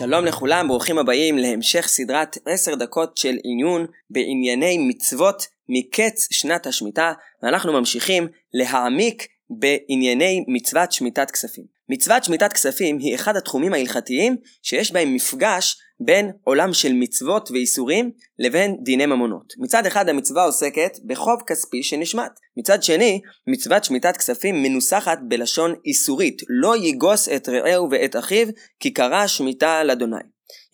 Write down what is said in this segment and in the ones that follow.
שלום לכולם, ברוכים הבאים להמשך סדרת 10 דקות של עיון בענייני מצוות מקץ שנת השמיטה, ואנחנו ממשיכים להעמיק בענייני מצוות שמיטת כספים. מצוות שמיטת כספים היא אחד התחומים ההלכתיים שיש בהם מפגש בין עולם של מצוות ואיסורים לבין דיני ממונות. מצד אחד המצווה עוסקת בחוב כספי שנשמט. מצד שני, מצוות שמיטת כספים מנוסחת בלשון איסורית, לא יגוס את רעהו ואת אחיו, כי קרא שמיטה לאדוני.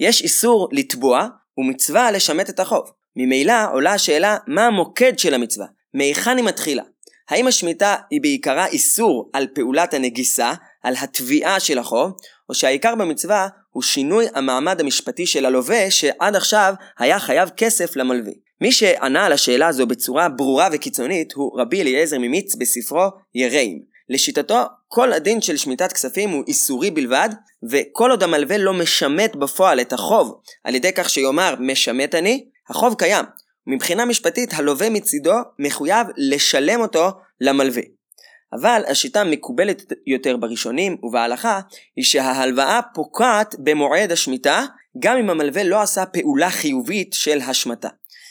יש איסור לתבוע ומצווה לשמט את החוב. ממילא עולה השאלה מה המוקד של המצווה, מהיכן היא מתחילה. האם השמיטה היא בעיקרה איסור על פעולת הנגיסה, על התביעה של החוב, או שהעיקר במצווה הוא שינוי המעמד המשפטי של הלווה שעד עכשיו היה חייב כסף למלווה. מי שענה על השאלה הזו בצורה ברורה וקיצונית הוא רבי אליעזר ממיץ בספרו יראים. לשיטתו, כל הדין של שמיטת כספים הוא איסורי בלבד, וכל עוד המלווה לא משמט בפועל את החוב על ידי כך שיאמר משמט אני, החוב קיים. מבחינה משפטית הלווה מצידו מחויב לשלם אותו למלווה. אבל השיטה המקובלת יותר בראשונים ובהלכה היא שההלוואה פוקעת במועד השמיטה גם אם המלווה לא עשה פעולה חיובית של השמטה.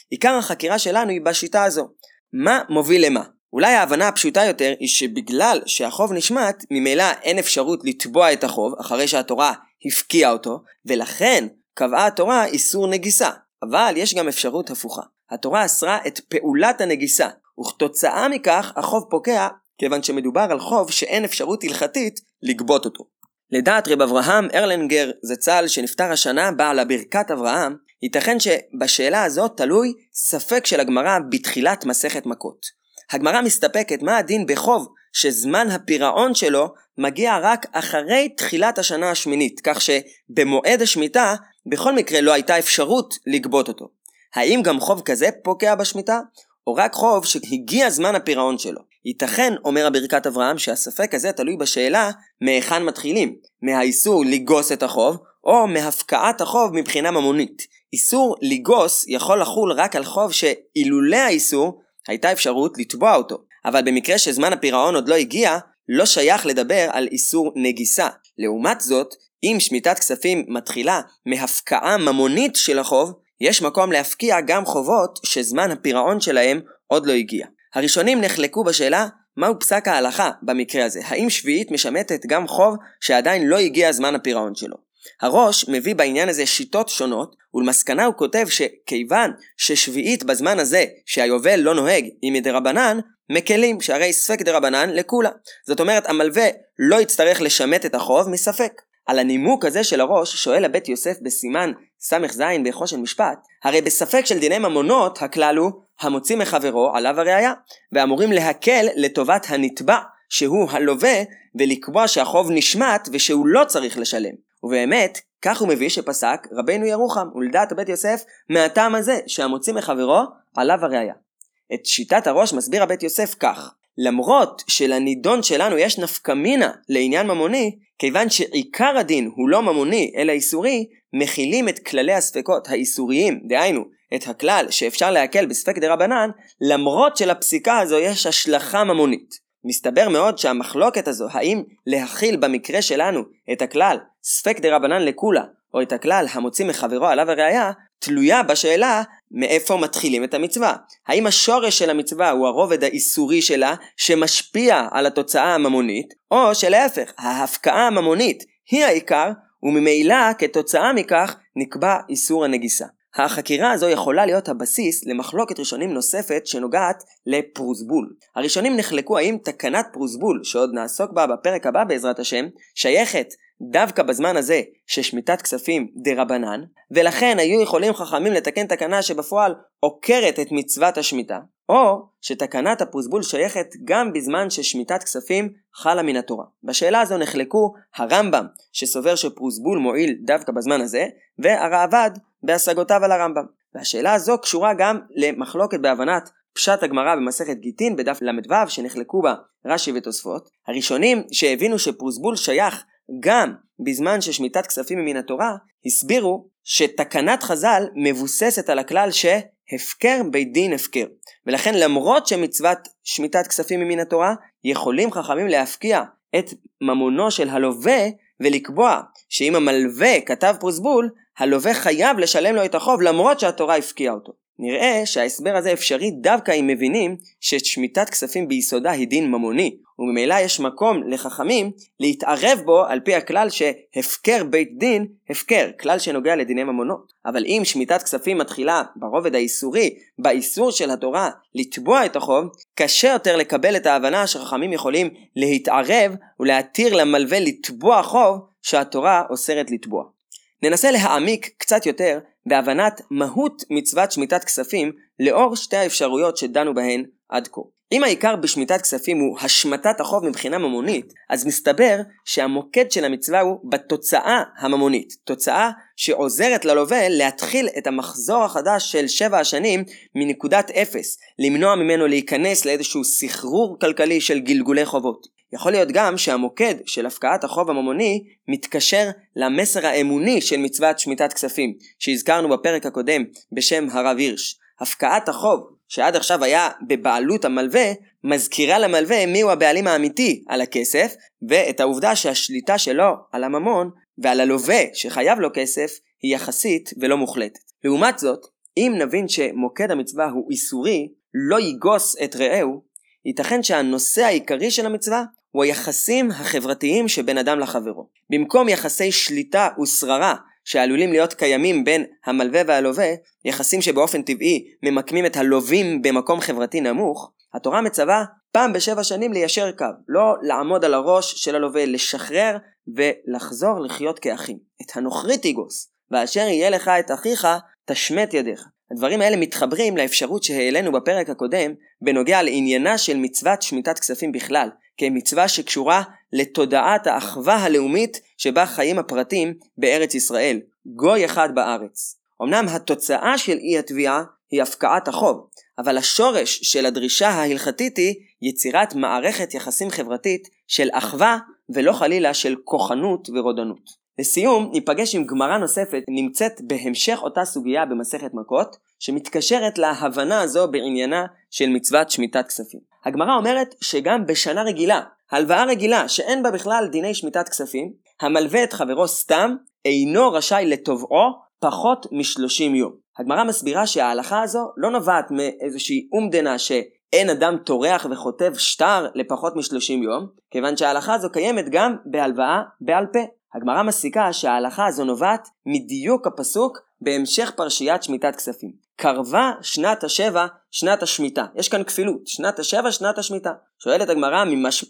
עיקר החקירה שלנו היא בשיטה הזו. מה מוביל למה? אולי ההבנה הפשוטה יותר היא שבגלל שהחוב נשמט, ממילא אין אפשרות לתבוע את החוב אחרי שהתורה הפקיעה אותו, ולכן קבעה התורה איסור נגיסה. אבל יש גם אפשרות הפוכה. התורה אסרה את פעולת הנגיסה, וכתוצאה מכך החוב פוקע כיוון שמדובר על חוב שאין אפשרות הלכתית לגבות אותו. לדעת רב אברהם ארלנגר זצ"ל שנפטר השנה בעל הברכת אברהם, ייתכן שבשאלה הזאת תלוי ספק של הגמרא בתחילת מסכת מכות. הגמרא מסתפקת מה הדין בחוב שזמן הפירעון שלו מגיע רק אחרי תחילת השנה השמינית, כך שבמועד השמיטה בכל מקרה לא הייתה אפשרות לגבות אותו. האם גם חוב כזה פוקע בשמיטה, או רק חוב שהגיע זמן הפירעון שלו? ייתכן, אומר הברכת אברהם, שהספק הזה תלוי בשאלה מהיכן מתחילים, מהאיסור לגוס את החוב, או מהפקעת החוב מבחינה ממונית. איסור לגוס יכול לחול רק על חוב שאילולא האיסור הייתה אפשרות לתבוע אותו. אבל במקרה שזמן הפירעון עוד לא הגיע, לא שייך לדבר על איסור נגיסה. לעומת זאת, אם שמיטת כספים מתחילה מהפקעה ממונית של החוב, יש מקום להפקיע גם חובות שזמן הפירעון שלהם עוד לא הגיע. הראשונים נחלקו בשאלה מהו פסק ההלכה במקרה הזה, האם שביעית משמטת גם חוב שעדיין לא הגיע זמן הפירעון שלו. הראש מביא בעניין הזה שיטות שונות, ולמסקנה הוא כותב שכיוון ששביעית בזמן הזה שהיובל לא נוהג היא מדרבנן, מקלים, שהרי ספק דרבנן לכולה. זאת אומרת, המלווה לא יצטרך לשמט את החוב מספק. על הנימוק הזה של הראש שואל הבית יוסף בסימן ס"ז בחושן משפט, הרי בספק של דיני ממונות הכלל הוא המוציא מחברו עליו הראייה, ואמורים להקל לטובת הנתבע שהוא הלווה ולקבוע שהחוב נשמט ושהוא לא צריך לשלם. ובאמת, כך הוא מביא שפסק רבנו ירוחם ולדעת הבית יוסף מהטעם הזה שהמוציא מחברו עליו הראייה. את שיטת הראש מסביר הבית יוסף כך למרות שלנידון שלנו יש נפקא מינה לעניין ממוני, כיוון שעיקר הדין הוא לא ממוני אלא איסורי, מכילים את כללי הספקות האיסוריים, דהיינו, את הכלל שאפשר להקל בספק דה רבנן, למרות שלפסיקה הזו יש השלכה ממונית. מסתבר מאוד שהמחלוקת הזו, האם להכיל במקרה שלנו את הכלל ספק דה רבנן לכולה, או את הכלל המוציא מחברו עליו הראייה, תלויה בשאלה מאיפה מתחילים את המצווה. האם השורש של המצווה הוא הרובד האיסורי שלה שמשפיע על התוצאה הממונית, או שלהפך, ההפקעה הממונית היא העיקר, וממילא כתוצאה מכך נקבע איסור הנגיסה. החקירה הזו יכולה להיות הבסיס למחלוקת ראשונים נוספת שנוגעת לפרוסבול. הראשונים נחלקו האם תקנת פרוסבול, שעוד נעסוק בה בפרק הבא בעזרת השם, שייכת דווקא בזמן הזה ששמיטת כספים דה רבנן, ולכן היו יכולים חכמים לתקן תקנה שבפועל עוקרת את מצוות השמיטה, או שתקנת הפרוסבול שייכת גם בזמן ששמיטת כספים חלה מן התורה. בשאלה הזו נחלקו הרמב"ם, שסובר שפרוסבול מועיל דווקא בזמן הזה, והרעב"ד בהשגותיו על הרמב"ם. והשאלה הזו קשורה גם למחלוקת בהבנת פשט הגמרא במסכת גיטין בדף ל"ו שנחלקו בה רש"י ותוספות. הראשונים שהבינו שפרוסבול שייך גם בזמן ששמיטת כספים מן התורה, הסבירו שתקנת חז"ל מבוססת על הכלל שהפקר בית דין הפקר. ולכן למרות שמצוות שמיטת כספים מן התורה, יכולים חכמים להפקיע את ממונו של הלווה ולקבוע שאם המלווה כתב פרוסבול, הלווה חייב לשלם לו את החוב למרות שהתורה הפקיעה אותו. נראה שההסבר הזה אפשרי דווקא אם מבינים ששמיטת כספים ביסודה היא דין ממוני, וממילא יש מקום לחכמים להתערב בו על פי הכלל שהפקר בית דין, הפקר, כלל שנוגע לדיני ממונות. אבל אם שמיטת כספים מתחילה ברובד האיסורי, באיסור של התורה לתבוע את החוב, קשה יותר לקבל את ההבנה שחכמים יכולים להתערב ולהתיר למלווה לתבוע חוב שהתורה אוסרת לתבוע. ננסה להעמיק קצת יותר בהבנת מהות מצוות שמיטת כספים לאור שתי האפשרויות שדנו בהן עד כה. אם העיקר בשמיטת כספים הוא השמטת החוב מבחינה ממונית, אז מסתבר שהמוקד של המצווה הוא בתוצאה הממונית. תוצאה שעוזרת ללווה להתחיל את המחזור החדש של שבע השנים מנקודת אפס, למנוע ממנו להיכנס לאיזשהו סחרור כלכלי של גלגולי חובות. יכול להיות גם שהמוקד של הפקעת החוב הממוני מתקשר למסר האמוני של מצוות שמיטת כספים, שהזכרנו בפרק הקודם בשם הרב הירש. הפקעת החוב שעד עכשיו היה בבעלות המלווה, מזכירה למלווה מיהו הבעלים האמיתי על הכסף, ואת העובדה שהשליטה שלו על הממון ועל הלווה שחייב לו כסף היא יחסית ולא מוחלטת. לעומת זאת, אם נבין שמוקד המצווה הוא איסורי, לא יגוס את רעהו, ייתכן שהנושא העיקרי של המצווה הוא היחסים החברתיים שבין אדם לחברו. במקום יחסי שליטה ושררה שעלולים להיות קיימים בין המלווה והלווה, יחסים שבאופן טבעי ממקמים את הלווים במקום חברתי נמוך, התורה מצווה פעם בשבע שנים ליישר קו, לא לעמוד על הראש של הלווה, לשחרר ולחזור לחיות כאחים. את הנוכרי תיגוס, ואשר יהיה לך את אחיך, תשמט ידיך. הדברים האלה מתחברים לאפשרות שהעלינו בפרק הקודם בנוגע לעניינה של מצוות שמיטת כספים בכלל, כמצווה שקשורה לתודעת האחווה הלאומית שבה חיים הפרטים בארץ ישראל, גוי אחד בארץ. אמנם התוצאה של אי התביעה היא הפקעת החוב, אבל השורש של הדרישה ההלכתית היא יצירת מערכת יחסים חברתית של אחווה ולא חלילה של כוחנות ורודנות. לסיום, ניפגש עם גמרא נוספת נמצאת בהמשך אותה סוגיה במסכת מכות, שמתקשרת להבנה הזו בעניינה של מצוות שמיטת כספים. הגמרא אומרת שגם בשנה רגילה, הלוואה רגילה שאין בה בכלל דיני שמיטת כספים, המלווה את חברו סתם, אינו רשאי לתובעו פחות משלושים יום. הגמרא מסבירה שההלכה הזו לא נובעת מאיזושהי אומדנה שאין אדם טורח וכותב שטר לפחות משלושים יום, כיוון שההלכה הזו קיימת גם בהלוואה בעל פה. הגמרא מסיקה שההלכה הזו נובעת מדיוק הפסוק בהמשך פרשיית שמיטת כספים. קרבה שנת השבע, שנת השמיטה. יש כאן כפילות, שנת השבע, שנת השמיטה. שואלת הגמרא,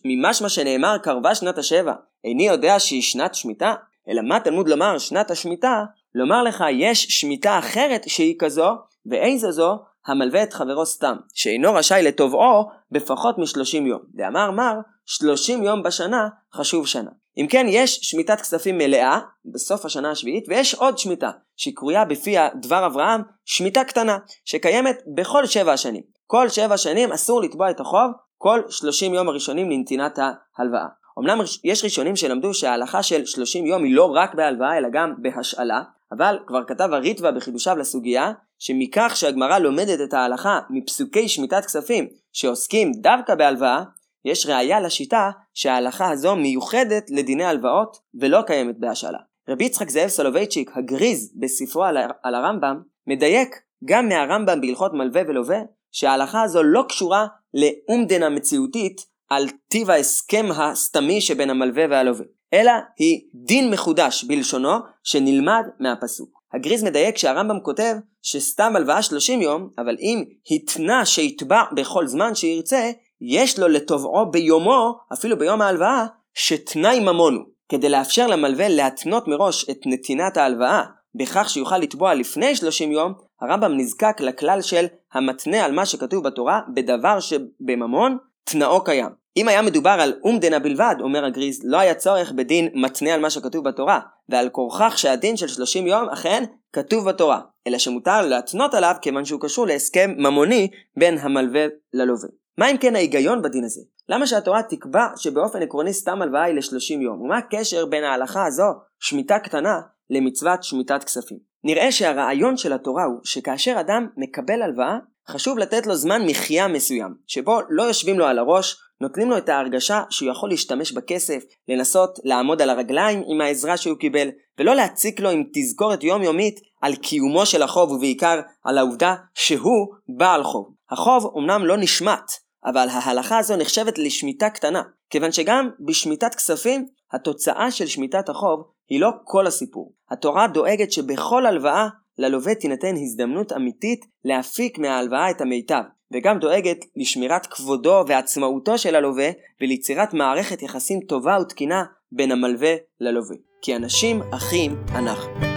ממשמע שנאמר קרבה שנת השבע, איני יודע שהיא שנת שמיטה? אלא מה תלמוד לומר שנת השמיטה? לומר לך יש שמיטה אחרת שהיא כזו, ואיזו זו? המלווה את חברו סתם, שאינו רשאי לתובעו בפחות משלושים יום. דאמר מר, שלושים יום בשנה חשוב שנה. אם כן, יש שמיטת כספים מלאה בסוף השנה השביעית, ויש עוד שמיטה, שקרויה בפי דבר אברהם שמיטה קטנה, שקיימת בכל שבע השנים. כל שבע שנים אסור לתבוע את החוב כל שלושים יום הראשונים לנתינת ההלוואה. אמנם יש ראשונים שלמדו שההלכה של שלושים יום היא לא רק בהלוואה אלא גם בהשאלה, אבל כבר כתב הריטווה בחידושיו לסוגיה, שמכך שהגמרא לומדת את ההלכה מפסוקי שמיטת כספים שעוסקים דווקא בהלוואה, יש ראיה לשיטה שההלכה הזו מיוחדת לדיני הלוואות ולא קיימת בהשאלה. רבי יצחק זאב סולובייצ'יק, הגריז בספרו על, על הרמב"ם, מדייק גם מהרמב"ם בהלכות מלווה ולווה, שההלכה הזו לא קשורה לאומדנה מציאותית על טיב ההסכם הסתמי שבין המלווה והלווה, אלא היא דין מחודש בלשונו שנלמד מהפסוק. הגריז מדייק שהרמב"ם כותב שסתם הלוואה 30 יום, אבל אם התנה שיתבע בכל זמן שירצה, יש לו לתובעו ביומו, אפילו ביום ההלוואה, שתנאי ממון הוא. כדי לאפשר למלווה להתנות מראש את נתינת ההלוואה בכך שיוכל לתבוע לפני 30 יום, הרמב"ם נזקק לכלל של המתנה על מה שכתוב בתורה בדבר שבממון תנאו קיים. אם היה מדובר על אומדנה בלבד, אומר הגריז, לא היה צורך בדין מתנה על מה שכתוב בתורה, ועל כורכך שהדין של 30 יום אכן כתוב בתורה, אלא שמותר להתנות עליו כיוון שהוא קשור להסכם ממוני בין המלווה ללווה. מה אם כן ההיגיון בדין הזה? למה שהתורה תקבע שבאופן עקרוני סתם הלוואה היא ל-30 יום? ומה הקשר בין ההלכה הזו, שמיטה קטנה, למצוות שמיטת כספים? נראה שהרעיון של התורה הוא שכאשר אדם מקבל הלוואה, חשוב לתת לו זמן מחיה מסוים, שבו לא יושבים לו על הראש, נותנים לו את ההרגשה שהוא יכול להשתמש בכסף, לנסות לעמוד על הרגליים עם העזרה שהוא קיבל, ולא להציק לו עם תזכורת יומיומית על קיומו של החוב ובעיקר על העובדה שהוא בעל חוב. החוב אמנם לא נשמט, אבל ההלכה הזו נחשבת לשמיטה קטנה, כיוון שגם בשמיטת כספים, התוצאה של שמיטת החוב היא לא כל הסיפור. התורה דואגת שבכל הלוואה ללווה תינתן הזדמנות אמיתית להפיק מההלוואה את המיטב, וגם דואגת לשמירת כבודו ועצמאותו של הלווה וליצירת מערכת יחסים טובה ותקינה בין המלווה ללווה. כי אנשים אחים אנחנו.